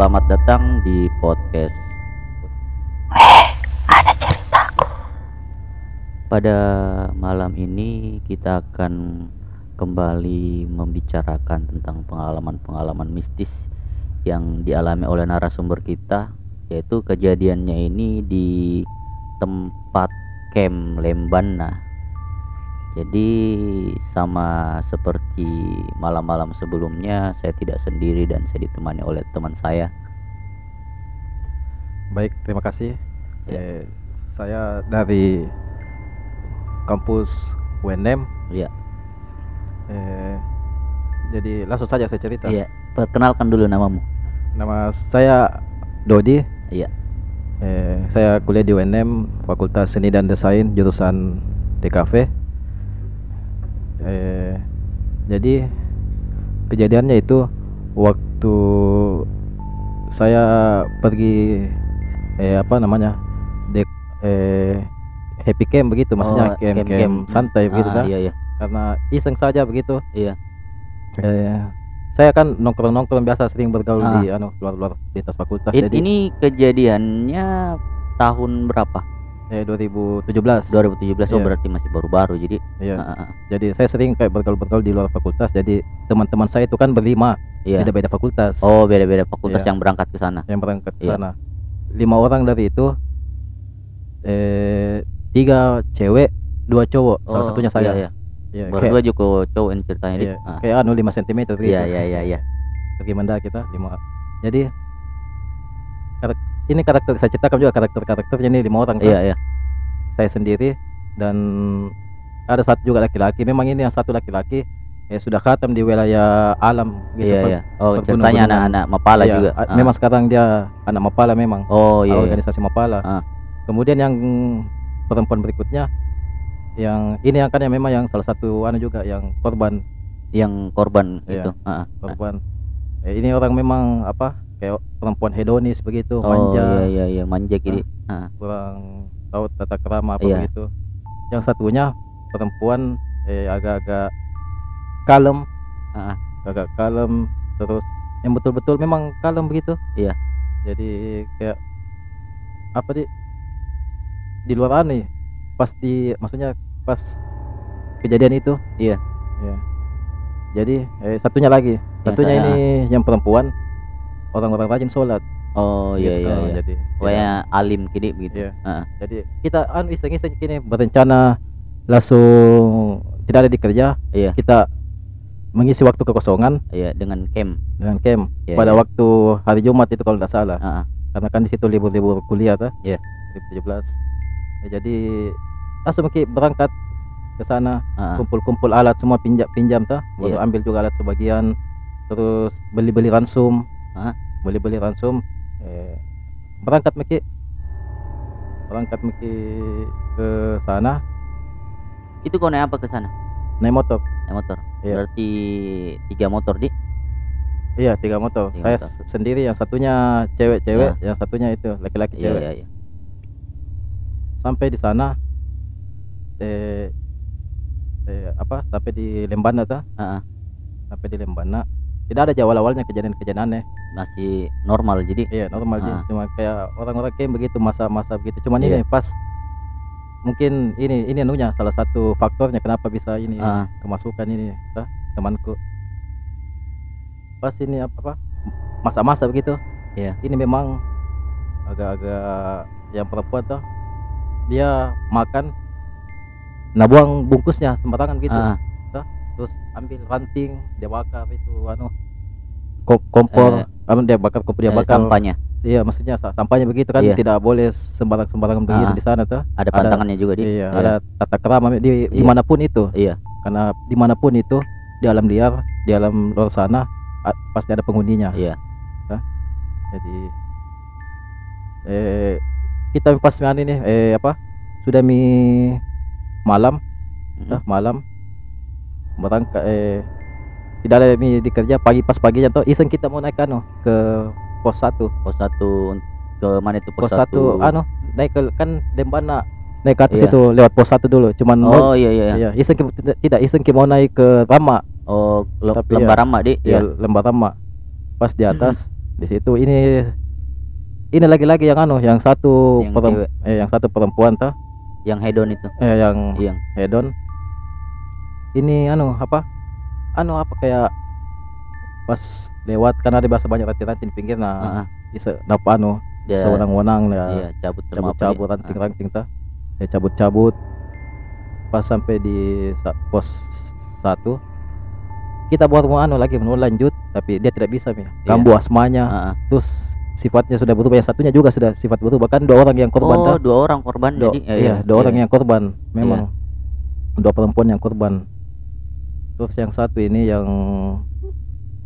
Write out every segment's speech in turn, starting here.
selamat datang di podcast. Ada ceritaku. Pada malam ini kita akan kembali membicarakan tentang pengalaman-pengalaman mistis yang dialami oleh narasumber kita, yaitu kejadiannya ini di tempat camp Lembana. Jadi sama seperti malam-malam sebelumnya, saya tidak sendiri dan saya ditemani oleh teman saya. Baik, terima kasih. Ya. Eh, saya dari kampus UNM. Iya. Eh, jadi langsung saja saya cerita. Iya, perkenalkan dulu namamu. Nama saya Dodi. Iya. Eh, saya kuliah di UNM Fakultas Seni dan Desain jurusan DKV. Eh, jadi kejadiannya itu waktu saya pergi eh apa namanya dek eh happy camp begitu maksudnya Oh, camp, camp-camp. camp santai begitu Ah, kan Iya, iya. karena iseng saja begitu Iya. eh saya kan nongkrong nongkrong biasa sering bergaul Ah. di anu luar luar di atas fakultas In- jadi ini kejadiannya tahun berapa? eh 2017 2017 oh Iya. berarti masih baru-baru jadi Iya. ah, ah, ah. jadi saya sering kayak bergaul-bergaul di luar fakultas jadi teman-teman saya itu kan berlima iya. beda-beda fakultas Oh, beda-beda fakultas Iya. yang berangkat ke sana. yang berangkat ke Iya. sana lima orang dari itu eh tiga cewek dua cowok salah Oh, satunya saya Iya, iya. Iya, Berdua kayak, juga cowok ini ceritanya iya, Ah. kayak anu 5 cm gitu Iya, iya, iya, iya. bagaimana kita lima jadi karak- ini karakter saya ceritakan juga karakter-karakternya ini lima orang kan. Iya, iya. saya sendiri dan ada satu juga laki-laki memang ini yang satu laki-laki ya sudah khatam di wilayah alam gitu Iya, iya. Oh, ceritanya anak-anak Mapala Iya, juga. Ah. memang sekarang dia anak Mapala memang Oh, iya, iya. organisasi Mapala Ah. kemudian yang perempuan berikutnya yang ini yang kan yang memang yang salah satu anu juga yang korban Yang korban Iya. itu. Ah, ah. korban Eh, ini orang memang apa kayak perempuan hedonis begitu Oh, iya, manja iya, iya, manja kiri. Ah. kurang tahu tata kerama apa Iya. begitu. Yang satunya perempuan eh, agak-agak kalem, Ah, ah. agak kalem terus yang betul-betul memang kalem begitu. Iya. Jadi kayak apa di di luar aneh pas di maksudnya pas kejadian itu. Iya. Iya. Jadi eh, satunya lagi, Yang satunya saya- ini yang perempuan orang-orang rajin sholat. Oh, iya, gitu. iya, iya. Jadi ya, Pokoknya alim kiri begitu. Iya. Ah. jadi kita anu iseng-iseng gini berencana langsung tidak ada di kerja Iya. kita mengisi waktu kekosongan Iya, dengan camp. dengan camp Iya, pada iya. waktu hari Jumat itu kalau tidak salah Ah, ah. karena kan di situ libur-libur kuliah tuh Iya. 2017 Ya, jadi langsung Ki berangkat ke sana Ah, ah. kumpul-kumpul alat semua pinjam pinjam tuh baru Iya. ambil juga alat sebagian terus beli-beli ransum Ah. beli-beli ransum eh, berangkat Miki berangkat Miki ke sana Itu kau naik apa ke sana? naik motor motor. Iya. Berarti tiga motor di. Iya tiga motor. Tiga Saya motor. sendiri yang satunya cewek-cewek, yang satunya itu laki-laki Iya, cewek. iya, iya. Sampai di sana, eh, eh, apa? Sampai di Lembana tuh, Ah, ah. sampai di Lembana. Tidak ada jawab awalnya kejadian-kejadian aneh. Masih normal jadi. Iya normal sih. Ah. Cuma kayak orang-orang kayak begitu masa-masa begitu. Cuman Iya. ini pas mungkin ini ini anunya salah satu faktornya kenapa bisa ini Ah, kemasukan ini tuh, temanku. Pas ini apa apa masa-masa begitu. Iya. Ini memang agak-agak yang perempuan tuh dia makan nah buang bungkusnya sembarangan gitu. ah, Terus ambil ranting dia bakar itu anu ko- kompor, anu, dia bakar kompor dia eh, bakar. sampahnya. Iya, maksudnya sa- sampahnya begitu kan Iya. tidak boleh sembarang-sembarangan begitu Ah. di sana tuh. Ada pantangannya juga di. Iya, ada tata kerama di Iya. di mana pun itu. Iya. Karena di mana pun itu di alam liar, di alam luar sana pasti ada penghuninya. Iya. Jadi eh kita pas anu ini eh apa? Sudah mi malam, Mm-mm. ah, malam berangkat eh tidak ada mi di kerja pagi pas paginya tuh iseng kita mau naik anu ke pos 1. Pos satu ke mana itu Pos 1 anu naik ke kan Lembana naik ke atas Iya. itu lewat pos 1 dulu cuman Oh iya iya. iya. iya iseng tidak, tidak iseng ki mau naik ke Rama Oh le- Tapi lembar rama di. ya Iya. lembah Rama pas di atas di situ ini ini lagi-lagi yang anu yang satu Yang perem- cewek. eh, yang satu perempuan tuh Yang hedon itu. eh yang Iya. hedon ini anu apa anu apa kayak pas lewat kan ada bahasa banyak ranting-ranting di pinggir nah Heeh. bisa dapat anu Dia sewenang-wenang ya iya, cabut sama apa cabut-cabut dia. ranting-ranting tah ya cabut-cabut pas sampai di pos satu kita buat mau anu lagi mau lanjut tapi dia tidak bisa mi Iya. kambuh asmanya Ah, ah. terus sifatnya sudah berubah yang satunya juga sudah sifat berubah bahkan dua orang yang korban Oh, tah. dua orang korban Do- jadi. iya, dua orang yang korban memang dua perempuan yang korban terus yang satu ini yang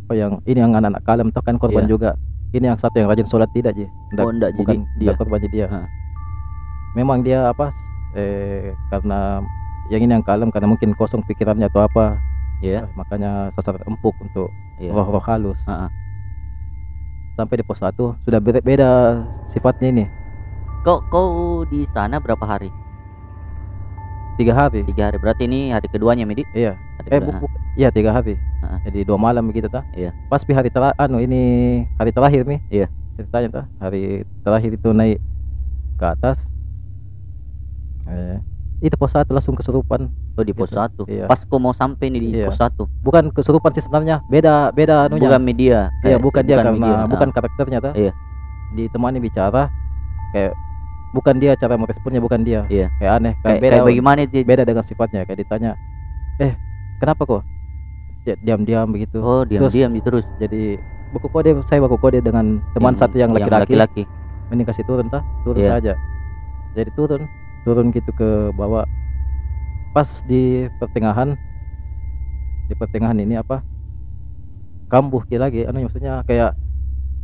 apa yang ini yang anak-anak kalem tuh kan korban Iya. juga ini yang satu yang rajin sholat tidak ji Oh, enggak, jadi bukan dia. korban jadi dia Ha. memang dia apa eh karena yang ini yang kalem karena mungkin kosong pikirannya atau apa Iya. makanya sasar empuk untuk Iya. roh-roh halus Ah, ah. sampai di pos satu sudah beda, beda sifatnya ini Kau kau di sana berapa hari? Tiga hari Tiga hari. Berarti ini hari keduanya, Midi? iya Hari eh kedua. bu, bu- iya tiga hari Ah. jadi dua malam begitu ta Iya. pas di hari terakhir anu ini hari terakhir nih Iya. ceritanya ta hari terakhir itu naik ke atas eh itu pos satu langsung kesurupan Oh, di pos Gitu. satu. Iya. Pas kau mau sampai nih di Iya. pos satu. bukan kesurupan sih sebenarnya beda beda anunya Bukan media. Iya kayak- bukan dia karena media. bukan karakternya tuh. Iya. Ditemani bicara kayak bukan dia cara meresponnya bukan dia. Iya. Kayak aneh kayak, beda kayak bagaimana dia? beda dengan sifatnya kayak ditanya eh kenapa kok dia diam-diam begitu. Oh, diam-diam gitu terus. Jadi buku kode saya buku kode dengan teman Yang- satu yang laki-laki. laki-laki. Ini kasih turun tah turun Iya. saja. Jadi turun turun gitu ke bawah pas di pertengahan di pertengahan ini apa kambuh lagi anu maksudnya kayak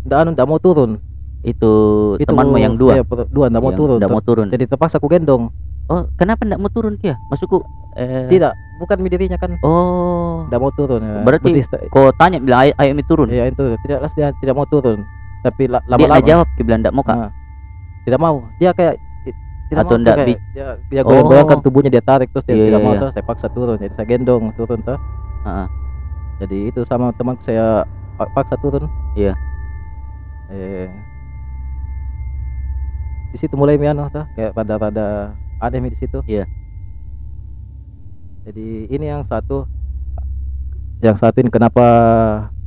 ndak anu ndak mau turun Itu, temanmu yang dua. iya, dua ndak mau turun nggak mau turun. jadi terpaksa aku gendong Oh, kenapa enggak mau turun Kia? Maksudku eh tidak bukan dirinya kan Oh. ndak mau turun ya. Berarti Berarti Kau tanya bilang ayo, ayo Mi turun. ya itu tidak dia tidak mau turun tapi la- dia lama-lama nggak jawab, dia bilang enggak mau Kak. Nah, tidak mau dia kayak ti- tidak Atau ndak kayak bi- dia dia goyang-goyangkan Oh. tubuhnya dia tarik terus dia Iya, tidak iya, mau iya. tuh saya paksa turun jadi saya gendong turun tuh Heeh. jadi itu sama teman saya pa- paksa turun Iya. eh di situ mulai miano tuh kayak rada-rada aneh mi di situ Iya. jadi ini yang satu yang satu ini kenapa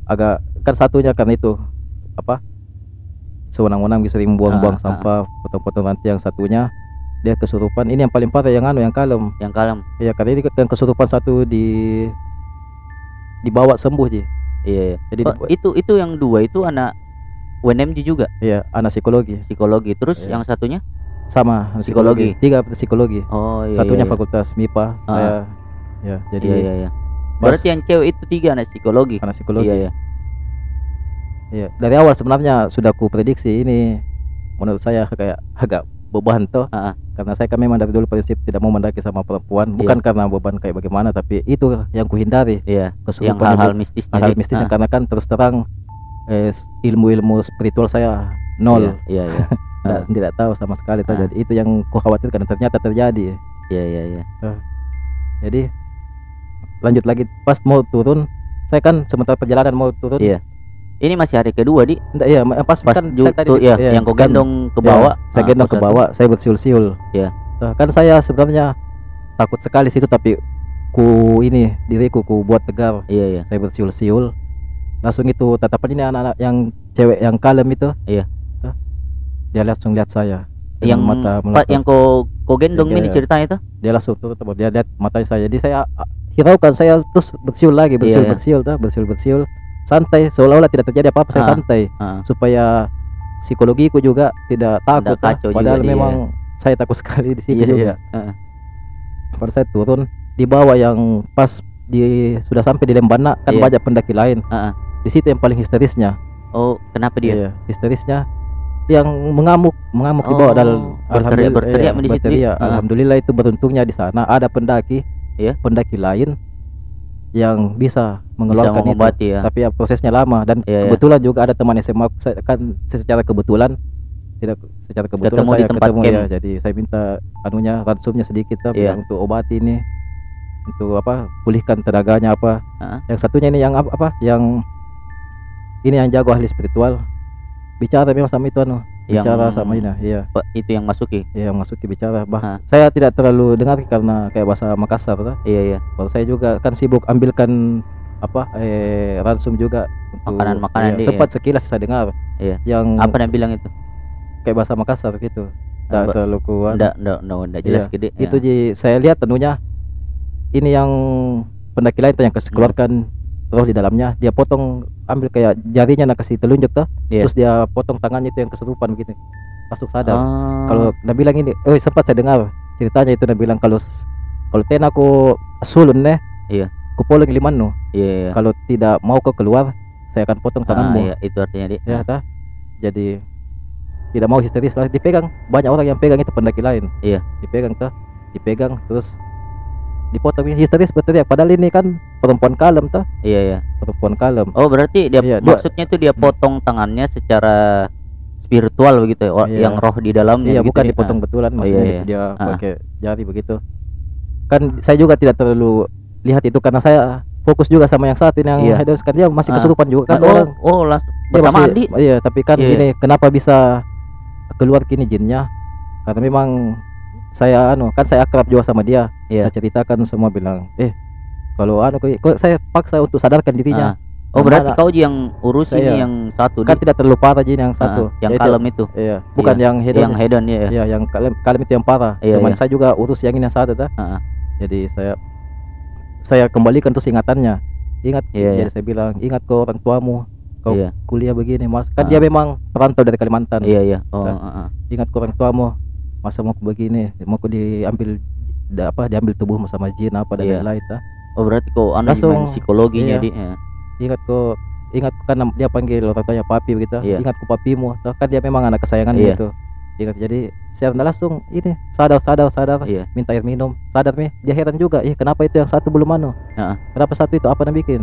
agak kan satunya karena itu apa sewenang-wenang bisa buang-buang Ah, ah, sampah potong-potong nanti yang satunya dia kesurupan ini yang paling parah yang anu yang kalem Yang kalem. ya karena ini yang kesurupan satu di dibawa sembuh ji Iya. iya. jadi Oh, itu itu yang dua itu anak UNMG juga Iya, anak psikologi psikologi. Terus Iya. yang satunya? sama anak Psikologi. Tiga psikologi. Oh iya. Satunya iya, fakultas MIPA, Ah. saya ya jadi Iya iya iya. Berarti yang cewek itu tiga anak psikologi. anak psikologi. Iya iya. Iya, dari awal sebenarnya sudah ku prediksi ini menurut saya kayak agak beban toh. Ah, ah. Karena saya kan memang dari dulu prinsip tidak mau mendaki sama perempuan, bukan karena beban kayak bagaimana tapi itu yang kuhindari Iya. Yang kesurupan hal-hal yang- mistis. hal-hal mistisnya karena kan terus terang eh, ilmu-ilmu spiritual saya nol. Iya iya. Tidak, tidak tahu sama sekali. Ah. Jadi itu yang ku khawatirkan dan ternyata terjadi. Iya iya iya. Jadi lanjut lagi pas mau turun, saya kan sementara perjalanan mau turun. Iya. Ini masih hari kedua di Enggak, iya, pas, pas kan saya tadi tuh, ya, iya, yang kau kan, gendong ke iya, bawah. saya ah, gendong ke bawah, saya bersiul-siul. Iya. Nah, kan saya sebenarnya takut sekali situ tapi ku ini diriku ku buat tegar. Iya iya. Saya bersiul-siul. Langsung itu tatapan ini anak-anak yang cewek yang kalem itu. Iya. Dia langsung lihat saya Yang mata melotot. yang kau kau gendong Iya, ini iya. ceritanya itu? dia langsung turun tuh, dia lihat matanya saya jadi saya ah, hiraukan saya terus bersiul lagi bersiul Iya, iya. bersiul tuh bersiul bersiul santai seolah-olah tidak terjadi apa-apa saya Ah, santai Ah, supaya psikologiku juga tidak takut ah. kacau juga padahal dia. memang saya takut sekali di situ Iya, juga iya. Pada saya turun di bawah yang pas di sudah sampai di Lembana kan Iya. banyak pendaki lain Heeh. Di situ yang paling histerisnya Oh, kenapa dia? Iya, histerisnya yang mengamuk mengamuk di bawah Oh, dan berteriak- berteriak di situ, berteriak. ah. alhamdulillah itu beruntungnya di sana ada pendaki Iya. pendaki lain yang bisa Bisa mengeluarkan itu mengobati ya. tapi ya prosesnya lama dan Iya, iya. kebetulan juga ada teman SMA saya kan secara kebetulan tidak secara kebetulan Ketemu di saya tempat ketemu camp. ya jadi saya minta anunya ransumnya sedikit Iya. bilang untuk obati ini untuk apa pulihkan tenaganya apa Ah. yang satunya ini yang apa yang ini yang jago ahli spiritual bicara memang sama itu anu Yang bicara sama ini iya itu yang masuki. iya masuki bicara bah Ah. saya tidak terlalu dengar karena kayak bahasa Makassar tuh. Iya iya. kalau saya juga kan sibuk ambilkan apa eh ransum juga untuk Makanan-makanan iya, sempat sekilas saya dengar Iya. yang Apa dia bilang itu? kayak bahasa Makassar gitu tidak terlalu kuat nggak nggak nggak jelas Iya, gede. itu ji saya lihat tentunya ini yang pendaki lain yang kasih keluarkan roh di dalamnya dia potong ambil kayak jarinya nak kasih telunjuk tuh. Iya. terus dia potong tangannya itu yang kesurupan begitu masuk sadar. Ah, kalau dia bilang ini eh sempat saya dengar ceritanya itu dia bilang kalau kalau ten aku sulun nih Iya. ku polong liman no iya iya. kalau tidak mau kau keluar saya akan potong Ah, tanganmu iya, itu artinya di. ya tah. Jadi tidak mau histeris lah. Dipegang. Banyak orang yang pegang itu pendaki lain. Iya. dipegang tuh dipegang terus dipotong ya, histeris berteriak padahal ini kan perempuan kalem tuh Iya iya. perempuan kalem Oh berarti dia Iya, maksudnya itu dia potong tangannya secara spiritual begitu ya, oh, Iya. yang roh di dalamnya. iya gitu bukan ya. dipotong betulan Oh, maksudnya iya, itu iya. dia Ah. pakai jari begitu kan saya juga tidak terlalu lihat itu karena saya fokus juga sama yang satu ini yang Iya. hedon kan dia masih Ah. kesurupan juga Ah, kan oh, orang oh langsung bersama masih Andi. iya tapi kan Iya. ini kenapa bisa keluar kini jinnya karena memang saya anu kan saya akrab juga sama dia Iya. saya ceritakan semua bilang eh kalau anu kok saya paksa untuk sadarkan dirinya Oh Yang berarti kau yang urus Saya- ini yang satu kan di tidak terlalu parah jin yang satu Ah, yang Yaitu- kalem itu. iya bukan yang hedon yang hedon ya. Iya, yang kalem kalem itu yang parah. Iya, Cuman iya. saya juga urus yang ini yang satu tuh. Ah, ah. Jadi saya saya kembalikan terus ingatannya. Ingat, Iya, jadi iya. saya bilang, ingat kau orang tuamu. Kau Iya. kuliah begini, Mas. Kan Ah. dia memang perantau dari Kalimantan. Iya iya. Oh, Kan? ah, ah. Ingat kau orang tuamu. Masa mau begini, mau kau diambil da, apa diambil tubuh sama jin apa dan Iya. lain-lain tuh. Oh berarti kau anu Langsung- psikologinya iya. di. ya. Ingat kau ingat kan dia panggil orang tuanya papi begitu. Iya. Ingat kau papimu. Kan dia memang anak kesayangan Iya. gitu. Ingat jadi saya langsung ini sadar sadar sadar Iya. minta air minum sadar nih dia heran juga ih kenapa itu yang satu belum anu Heeh. kenapa satu itu apa yang bikin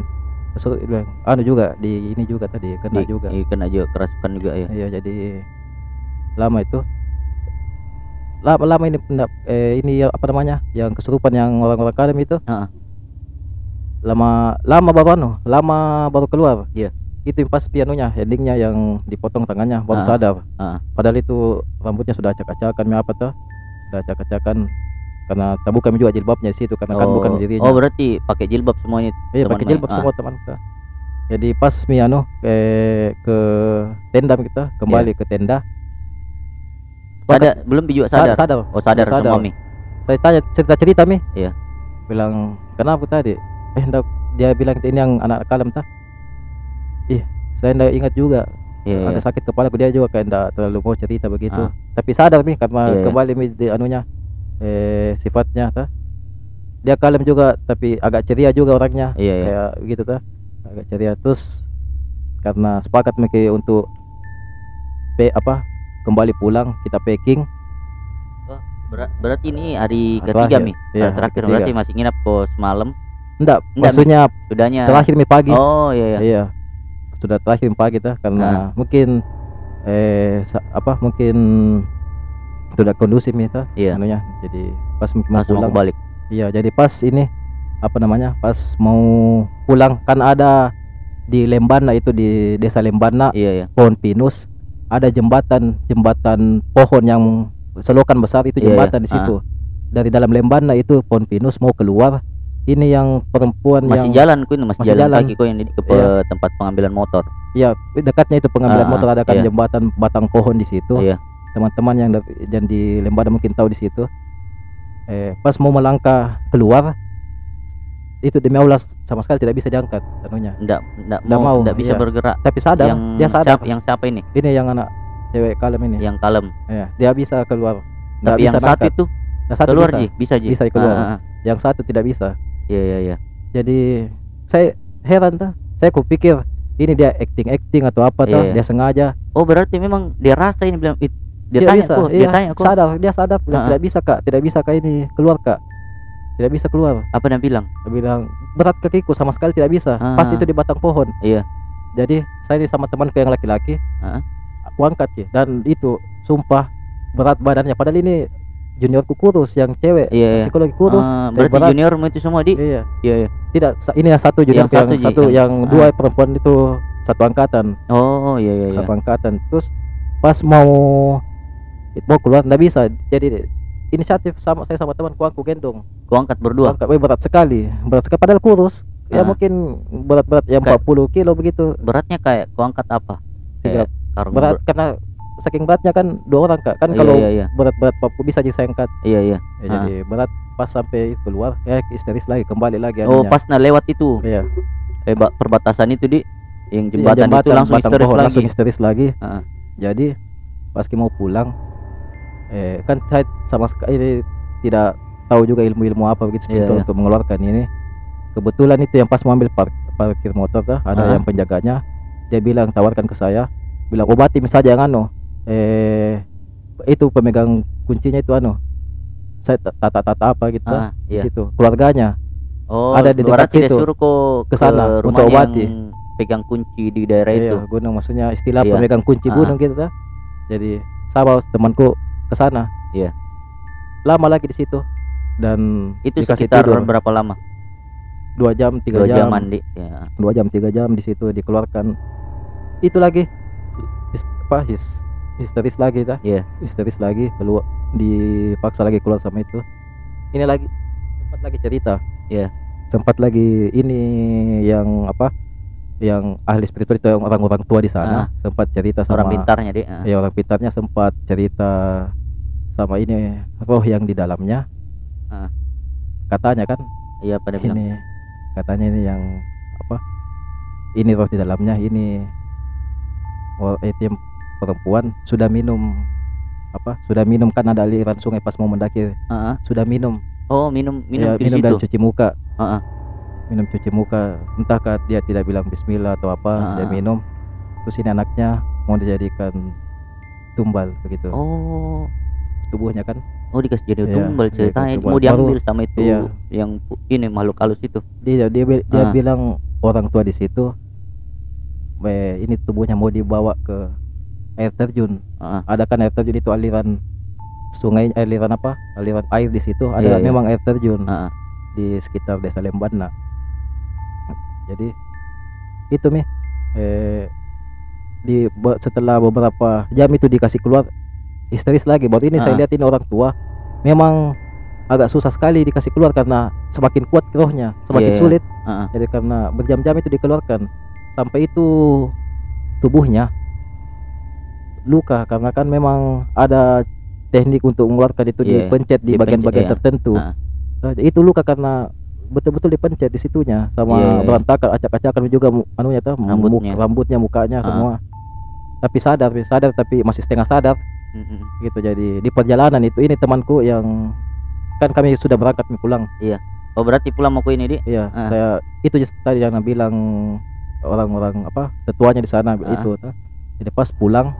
so, bilang, anu juga di ini juga tadi kena Di- juga Iya, kena juga kerasukan juga ya. iya jadi lama itu lama lama ini pendak- eh, ini apa namanya yang kesurupan yang orang-orang kalem itu Heeh. lama lama baru anu lama baru keluar Iya. itu yang pas pianonya endingnya yang dipotong tangannya baru Ah, sadar ah. padahal itu rambutnya sudah acak-acakan apa tuh sudah acak-acakan karena tabu kami juga jilbabnya di situ karena kan bukan dirinya Oh berarti pakai jilbab semuanya. Iya pakai jilbab Ah. semua teman kita. Jadi pas mi anu eh, ke tenda kita kembali ke tenda. Sadar belum juga sadar, sadar. sadar. Oh sadar, Sadar. semua mi. Saya tanya cerita cerita mi. Iya. Bilang kenapa tadi? Eh ndak dia bilang ini yang anak kalem tah. Ih saya ndak ingat juga. Iya. Ada iya. sakit kepala dia juga kayak ndak terlalu mau cerita Ah. begitu. Tapi sadar mi karena Iya, iya. kembali mi di anunya eh sifatnya tah. Dia kalem juga tapi agak ceria juga orangnya. Iya iya. kayak begitu tuh agak ceria terus karena sepakat mereka untuk pe apa kembali pulang kita packing Ber- berarti ini hari ketiga terakhir. mi. Iya, Hari terakhir ketiga. berarti masih nginap kok semalam. enggak Mi. maksudnya Sudahnya. terakhir mi pagi Oh iya iya. iya sudah terakhir mi pagi tuh karena mungkin eh apa mungkin sudah kondusif mi tuh Iya. anunya jadi pas mau pulang balik. iya jadi pas ini apa namanya pas mau pulang kan ada di Lembana itu di desa Lembana Iya iya. pohon pinus ada jembatan jembatan pohon yang selokan besar itu Iya, jembatan di situ dari dalam lembana itu pohon pinus mau keluar ini yang perempuan Masih yang jalan ku ini masih, masih jalan, jalan. kaki ku yang di ke Iya. tempat pengambilan motor. ya dekatnya itu pengambilan Ah, motor ada kan iya. jembatan batang pohon di situ Iya. teman-teman yang yang di lembana mungkin tahu di situ eh pas mau melangkah keluar itu demi Allah sama sekali tidak bisa diangkat anunya Enggak enggak Nggak mau, mau, enggak bisa iya. bergerak. tapi sadar yang dia sadar siapa, yang siapa ini? ini yang anak cewek kalem ini Yang kalem. ya dia bisa keluar nggak Tapi bisa yang satu itu Yang satu keluar bisa. Ji, bisa Ji. Bisa keluar. Ah, ah, ah. yang satu tidak bisa Iya iya iya. jadi saya heran tuh saya kupikir ini dia acting acting atau apa tuh Iya. dia sengaja Oh berarti memang dia rasa ini bilang "It- dia tidak tanya bisa kok, iya, dia tanya kok. sadar dia sadar Ah, ah. tidak bisa kak tidak bisa kak ini keluar kak tidak bisa keluar Apa dia bilang? dia bilang berat kakiku sama sekali tidak bisa Ah, pas ah. itu di batang pohon Iya. jadi saya ini sama temanku yang laki-laki Ah. aku angkat ya dan itu sumpah berat badannya padahal ini juniorku kurus yang cewek Iya, iya. psikologi kurus Ah, tapi berarti berat. juniormu itu semua di iya Iya iya. tidak ini yang satu junior Yang yang satu, satu, Ji, yang, yang- dua perempuan itu satu angkatan Oh iya iya. iya. satu angkatan terus pas mau mau keluar nggak bisa jadi inisiatif sama saya sama teman aku gendong Kau angkat berdua. Angkat, wih, berat sekali berat sekali padahal kurus ya Ah. mungkin berat-berat ya Kayak- 40 kilo begitu Beratnya kayak kau angkat apa? Kayak karung berat ber- karena saking beratnya kan dua orang kak kan Iya, kalau iya, iya. berat-berat 40 bisa aja saya angkat Iya iya. Ya, Ah. jadi berat pas sampai keluar ya histeris lagi kembali lagi Oh pas nah lewat itu iya eh ba- perbatasan itu di yang Iya, jembatan, itu langsung histeris lagi. langsung histeris lagi Ah. jadi pas mau pulang eh kan saya sama sekali tidak tahu juga ilmu-ilmu apa begitu spiritual iya. untuk mengeluarkan ini kebetulan itu yang pas mau ambil par- parkir motor dah ada Ah. yang penjaganya dia bilang tawarkan ke saya bilang obati saja yang anu eh itu pemegang kuncinya itu anu saya ta- tata-tata apa gitu Ah, di iya. situ keluarganya Oh, Ada di dekat situ. suruh Ke sana, rumah untuk obati. pegang kunci di daerah itu. Iya, gunung maksudnya istilah Iya. pemegang kunci Ah. gunung gitu dah. Jadi sama temanku ke sana. Iya. Lama lagi di situ dan Itu dikasih sekitar tidur berapa lama? dua jam tiga Dua jam jam mandi. Ya. dua jam tiga jam di situ dikeluarkan itu lagi his, apa his, histeris lagi dah Iya. histeris lagi keluar dipaksa lagi keluar sama itu ini lagi sempat lagi cerita Iya. sempat lagi ini yang apa yang ahli spiritual itu yang orang-orang tua di sana sempat cerita sama Orang pintarnya dia. Ah. ya orang pintarnya sempat cerita sama ini roh yang di dalamnya Ah. katanya kan Iya pada bilang. ini katanya ini yang apa ini roh di dalamnya ini oh, itu yang perempuan sudah minum apa sudah minum kan ada aliran sungai pas mau mendaki Ah, ah. sudah minum Oh minum minum ya, di minum situ. dan cuci muka ah. Minum cuci muka. Entahkah dia tidak bilang Bismillah atau apa dia Ah. minum. Terus ini anaknya mau dijadikan tumbal begitu. Oh. Tubuhnya kan? Oh dikasih jadi Iya, tumbal ceritanya. mau diambil sama itu Iya. yang ini makhluk halus itu. dia dia bi- dia Ah. bilang orang tua di situ "Eh, ini tubuhnya mau dibawa ke air terjun. Ah, ada kan air terjun itu aliran sungai aliran apa? Aliran air di situ. Ada Iya, iya. memang air terjun ah. di sekitar desa Lembana jadi itu mi eh di setelah beberapa jam itu dikasih keluar histeris lagi baru ini saya Ah. lihat ini orang tua memang agak susah sekali dikasih keluar karena semakin kuat rohnya semakin Iya, iya. sulit ah. jadi karena berjam-jam itu dikeluarkan sampai itu tubuhnya luka karena kan memang ada teknik untuk mengeluarkan itu Iya, dipencet di bagian-bagian iya. tertentu. Nah, itu luka karena betul-betul dipencet di situnya sama Iya, iya. berantakan acak-acakan juga anunya tuh Rambutnya. rambutnya mukanya Ah. semua tapi sadar sadar tapi masih setengah sadar Mm, mm. gitu jadi di perjalanan itu ini temanku yang kan kami sudah berangkat pulang Oh berarti pulang mau ke ini di? iya Ah. saya itu just tadi yang bilang orang-orang apa tetuanya di sana Ah. itu tuh. jadi pas pulang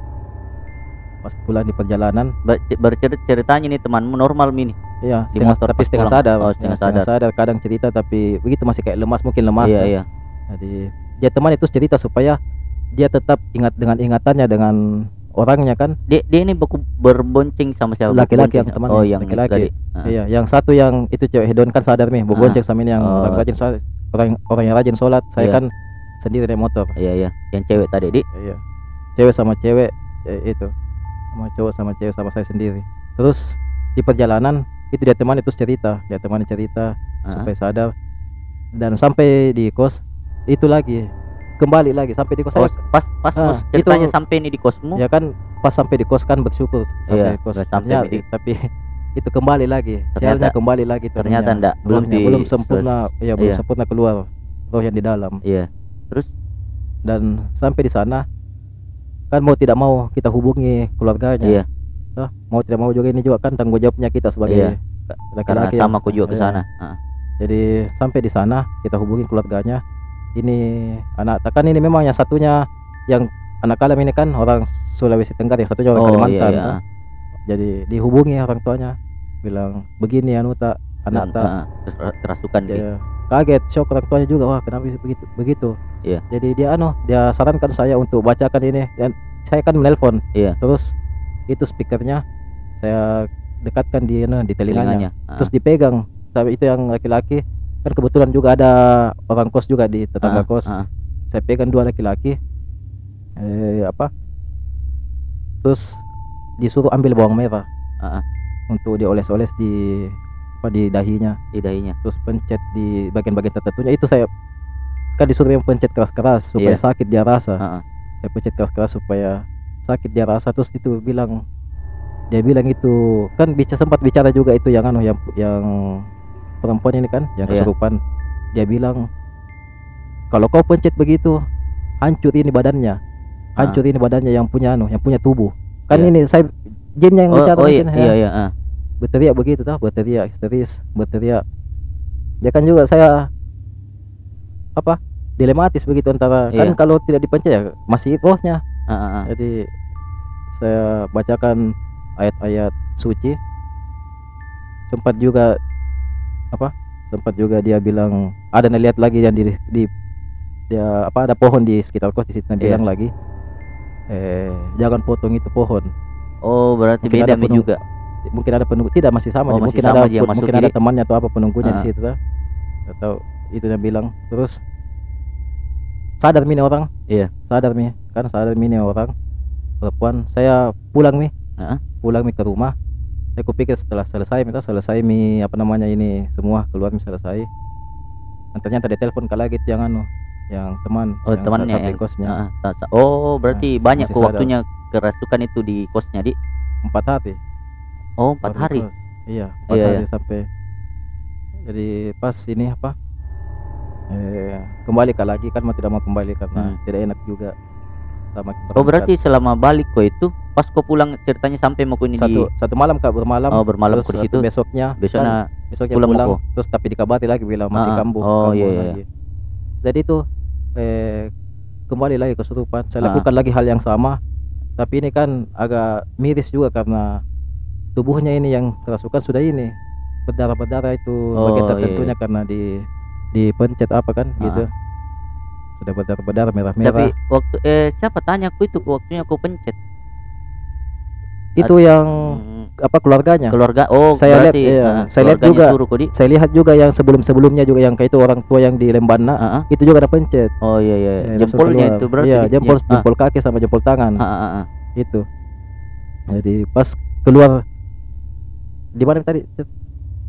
pas pulang di perjalanan Ber- bercerit ceritanya nih temanmu normal mini. Iya Di setengah motor tapi setengah pulang. sadar Oh, Ya, setengah sadar kadang cerita tapi begitu masih kayak lemas mungkin lemas Iya lah. iya. Jadi dia teman itu cerita supaya dia tetap ingat dengan ingatannya dengan orangnya kan. Dia dia ini beku berbonceng sama siapa? Laki-laki Berbonceng. yang temannya, Oh yang laki-laki. Ah. Iya, yang satu yang itu cewek hedon kan sadar nih, bergonceng sama ini yang Oh. orang rajin sholat, orang orang yang rajin sholat. Saya Iya. kan sendiri naik motor. Iya iya. Yang cewek tadi di. Iya. Cewek sama cewek eh, itu. Sama cowok sama cewek sama saya sendiri. Terus di perjalanan itu dia teman itu cerita, dia teman cerita. Ah. supaya sadar. Dan sampai di kos itu lagi. Kembali lagi sampai di kos. Oh, saya pas pas Ah, kos ceritanya itu- sampai nih di kosmu. ya kan pas sampai di kos kan bersyukur sampai Iya, kos. sampai di- tapi itu kembali lagi. Sialnya Ternyata- kembali lagi ternyata ndak, belum di- belum sempurna. Ya belum iya. sempurna keluar roh yang di dalam. Iya. dan sampai di sana kan mau tidak mau kita hubungi keluarganya. Iya. Ah, mau tidak mau juga ini juga kan tanggung jawabnya kita sebagai Iya. Laki-laki yang- sama aku juga ke iya. sana. Ah. Jadi sampai di sana kita hubungi keluarganya. Ini anak kan ini memang yang satunya yang anak kalam ini kan orang Sulawesi Tenggara, yang satunya orang Oh iya Kalimantan. iya. toh. Jadi dihubungi orang tuanya, bilang begini anu tak anak Dan, tak. terus ra- kerasukan di. Ya, kaget, shock orang tuanya juga wah kenapa bisa begitu begitu. Iya. Jadi dia anu dia sarankan saya untuk bacakan ini dan saya kan menelpon. Iya. Terus itu speakernya saya dekatkan di anu, di telinganya telinganya. Ah. terus dipegang tapi itu yang laki-laki kan kebetulan juga ada orang kos juga di tetangga Ah, kos ah. saya pegang dua laki-laki eh apa terus disuruh ambil bawang merah Ah, ah, untuk dioles-oles di apa di dahinya di dahinya. terus pencet di bagian-bagian tertentunya itu saya kan disuruh yang pencet keras-keras supaya Iya. sakit dia rasa Ah, ah. saya pencet keras-keras supaya sakit dia rasa terus itu bilang dia bilang itu kan bicara sempat bicara juga itu yang anu yang yang perempuan ini kan yang Iya. kesurupan dia bilang kalau kau pencet begitu hancur ini badannya hancur ini badannya yang punya anu yang punya tubuh kan Ah. Iya. ini saya jinnya yang Oh, bicara oh iya, ya iya, iya, ah. berteriak begitu tah berteriak histeris berteriak ya kan juga saya apa dilematis begitu antara kan Iya. kalau tidak dipencet ya masih rohnya Ah, ah, ah. jadi saya bacakan ayat-ayat suci sempat juga apa sempat juga dia bilang ada lihat lagi yang di, di dia apa ada pohon di sekitar kos di situ dia Iya. bilang lagi eh jangan potong itu pohon Oh, berarti Mungkin beda penung- juga. mungkin ada penunggu tidak masih sama Oh, masih mungkin sama ada pun- mungkin ada temannya atau apa penunggunya di Ah. situ atau itu dia bilang terus sadar mi orang Iya. sadar mi kan sadar mi nih orang perempuan saya pulang mi Ah. pulang mi ke rumah saya kupikir setelah selesai minta selesai mi apa namanya ini semua keluar mi selesai dan ternyata dia telepon ke lagi yang anu yang teman Oh, yang temannya yang- kosnya tak- tak. Oh, berarti banyak masih kok waktunya kerasukan itu di kosnya, Di. empat hari Oh, empat Baru hari. kos. iya empat Iya, hari sampai jadi pas ini apa eh kembali ke lagi kan mau tidak mau kembali karena Hmm. tidak enak juga sama Oh, berarti selama balik kok itu pas kau pulang ceritanya sampai mau kau ini satu di satu malam kak bermalam Oh, bermalam terus kau situ. besoknya kan, Besoknya besoknya pulang pulang, terus tapi dikabari lagi bilang masih Ah, ah. kambuh Oh, kambuh iya, iya. lagi. jadi itu eh kembali lagi kesurupan saya Ah. lakukan lagi hal yang sama tapi ini kan agak miris juga karena tubuhnya ini yang kerasukan sudah ini berdarah berdarah itu Oh, bagian iya, tertentunya karena di dipencet apa kan Ah. gitu sudah berdarah berdarah merah merah Tapi waktu eh siapa tanya aku itu waktunya aku pencet. itu yang Hmm, apa keluarganya keluarga oh Saya lihat, iya. ah, Saya lihat juga. suruh saya lihat juga yang sebelum sebelumnya juga yang kayak itu orang tua yang di Lembana Ah, ah. itu juga ada pencet Oh iya iya. Langsung Jempolnya itu berarti. Iya, jempol Ah, jempol kaki sama jempol tangan ah, ah. itu. Jadi pas keluar di mana tadi?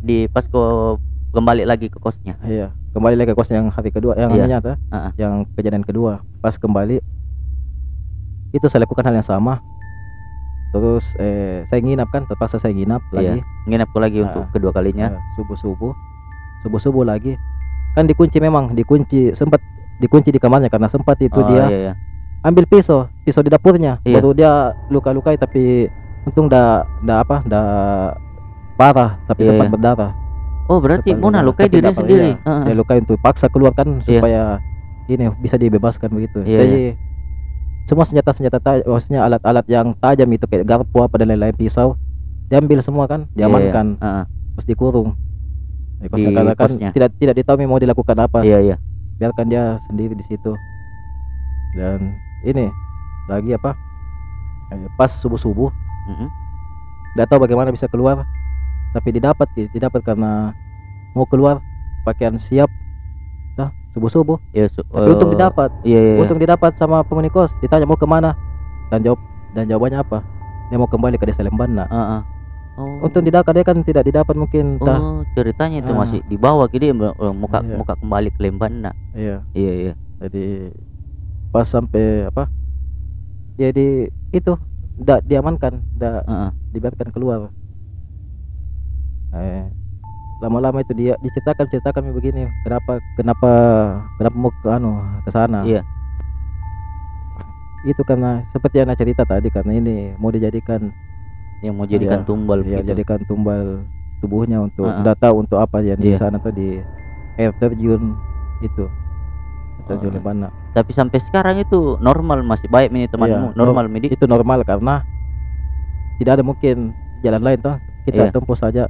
Di pas kau kembali lagi ke kosnya. Iya, kembali lagi ke kos yang hari kedua yang Iya. Ah, ah. Yang kejadian kedua. Pas kembali itu saya lakukan hal yang sama. Terus eh, saya nginap kan, terpaksa saya nginap Iya. lagi. Nginep kau lagi Ah. untuk kedua kalinya. subuh subuh, subuh subuh lagi. Kan dikunci memang, dikunci sempat dikunci di kamarnya karena sempat itu oh, dia iya, iya. ambil pisau pisau di dapurnya Iya. baru dia luka-lukai tapi untung dah dah apa dah parah tapi Iya, sempat iya. berdarah Oh berarti Sempat Mona berdarah. lukai Tapi diri dapat- sendiri. iya. Ah. dia lukai untuk paksa keluarkan Iya. supaya ini bisa dibebaskan begitu Iya, jadi semua senjata-senjata maksudnya alat-alat yang tajam itu kayak garpu apa dan lain-lain pisau diambil semua kan Iya, iya. diamankan Ah, ah. terus dikurung di kosnya Di kan kosnya. tidak tidak ditahu mau dilakukan apa Iya iya. biarkan dia sendiri di situ dan ini lagi apa eh, pas subuh subuh Mm-mm. nggak tahu bagaimana bisa keluar tapi didapat didapat karena mau keluar pakaian siap nah subuh subuh Iya. su- tapi untung eh, didapat Iya iya. iya. untung didapat sama penghuni kos ditanya mau ke mana dan jawab dan jawabannya apa dia mau kembali ke desa Lembana Ah, ah. Oh. untung didapat dia kan tidak didapat mungkin entah Oh, ceritanya itu Ah. masih di bawah ya eh, muka Iya. muka kembali ke Lembana. iya Iya iya. jadi pas sampai apa jadi itu tidak diamankan tidak Ah, ah. dibiarkan keluar eh lama-lama itu dia diceritakan ceritakan begini kenapa kenapa kenapa mau ke anu ke sana Iya. itu karena seperti yang Ana cerita tadi karena ini mau dijadikan Yang mau jadikan Iya. tumbal ya gitu. jadikan tumbal tubuhnya untuk Ah, ah. tidak tahu untuk apa ya di Iya. sana tuh di air terjun itu air terjun di mana Tapi sampai sekarang itu normal masih baik ini temanmu Iya, normal midi. itu normal karena tidak ada mungkin jalan lain toh kita Iya. tempuh saja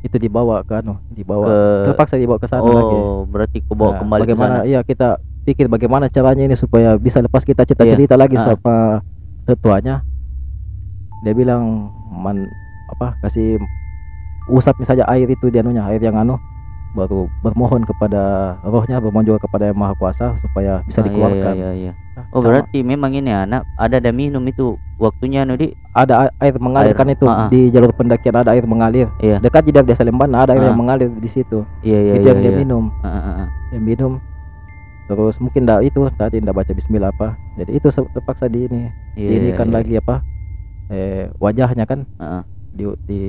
itu dibawa ke anu dibawa. Ke terpaksa dibawa ke sana lagi. Oh, berarti kau bawa Nah, kembali ke bagaimana iya kita pikir bagaimana caranya ini supaya bisa lepas kita cerita Iya. cerita lagi Ah. sama tetuanya. Dia bilang man apa kasih usap misalnya air itu dia anunya air yang anu baru bermohon kepada rohnya bermohon juga kepada yang maha kuasa supaya bisa Ah, iya, dikeluarkan Iya iya iya. Oh sama- berarti memang ini anak ada ada minum itu waktunya anu di ada air mengalir Air, kan itu ah. di jalur pendakian ada air mengalir Iya. dekat di desa Lembana ada air Ah. yang mengalir di situ iya iya itu iya, yang dia iya. minum Ah, ah, ah. yang minum terus mungkin ndak itu tadi ndak baca Bismillah apa jadi itu terpaksa di ini Iya, ini iya, kan iya. lagi apa eh wajahnya kan ah. di, di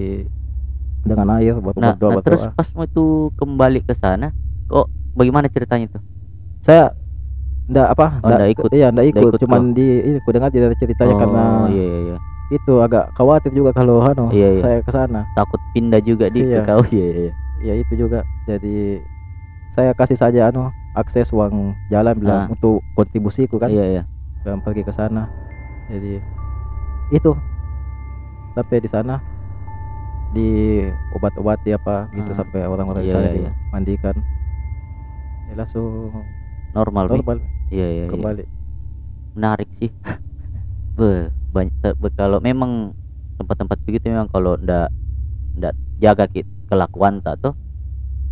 dengan air baru Nah, berdoa nah, terus berdoa. pas mau itu kembali ke sana kok bagaimana ceritanya tuh? Saya ndak apa Oh, ndak ikut. iya ndak ikut, ikut cuman di ini ku dengar dari ceritanya oh, karena iya iya iya. itu agak khawatir juga kalau anu Iya, iya. saya ke sana. Takut pindah juga di Iya. kau iya iya iya. ya itu juga. Jadi saya kasih saja anu akses uang jalan bilang Ah. untuk kontribusiku kan. Iya iya. Yang pergi ke sana. Jadi itu. Sampai di sana di obat-obati apa gitu Ah. sampai orang-orang Iya, sana iya, iya. dimandikan ya langsung normal normal iya iya iya. kembali menarik sih Be, banyak be- kalau memang tempat-tempat begitu memang kalau ndak ndak jaga kit kelakuan tak tuh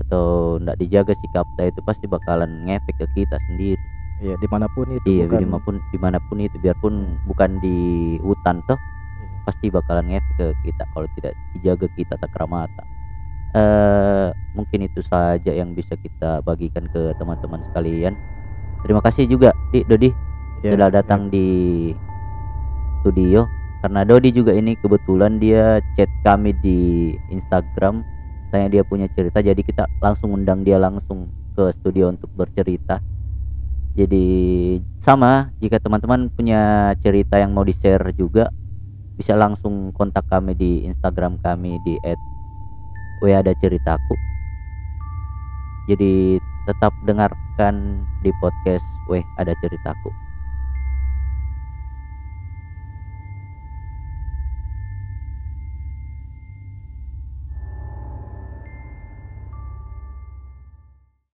atau ndak dijaga sikap tak itu pasti bakalan ngefek ke kita sendiri ya di mana pun itu iya bukan di mana pun di mana pun itu biarpun bukan di hutan tuh pasti bakalan ngefek ke kita kalau tidak dijaga kita tak mata. Eh mungkin itu saja yang bisa kita bagikan ke teman-teman sekalian. Terima kasih juga di Dodi Ya, sudah datang di studio. Karena Dodi juga ini kebetulan dia chat kami di Instagram. Tanya dia punya cerita jadi kita langsung undang dia langsung ke studio untuk bercerita. Jadi sama jika teman-teman punya cerita yang mau di share juga bisa langsung kontak kami di Instagram kami di ada ceritaku jadi tetap dengarkan di podcast Weh ada ceritaku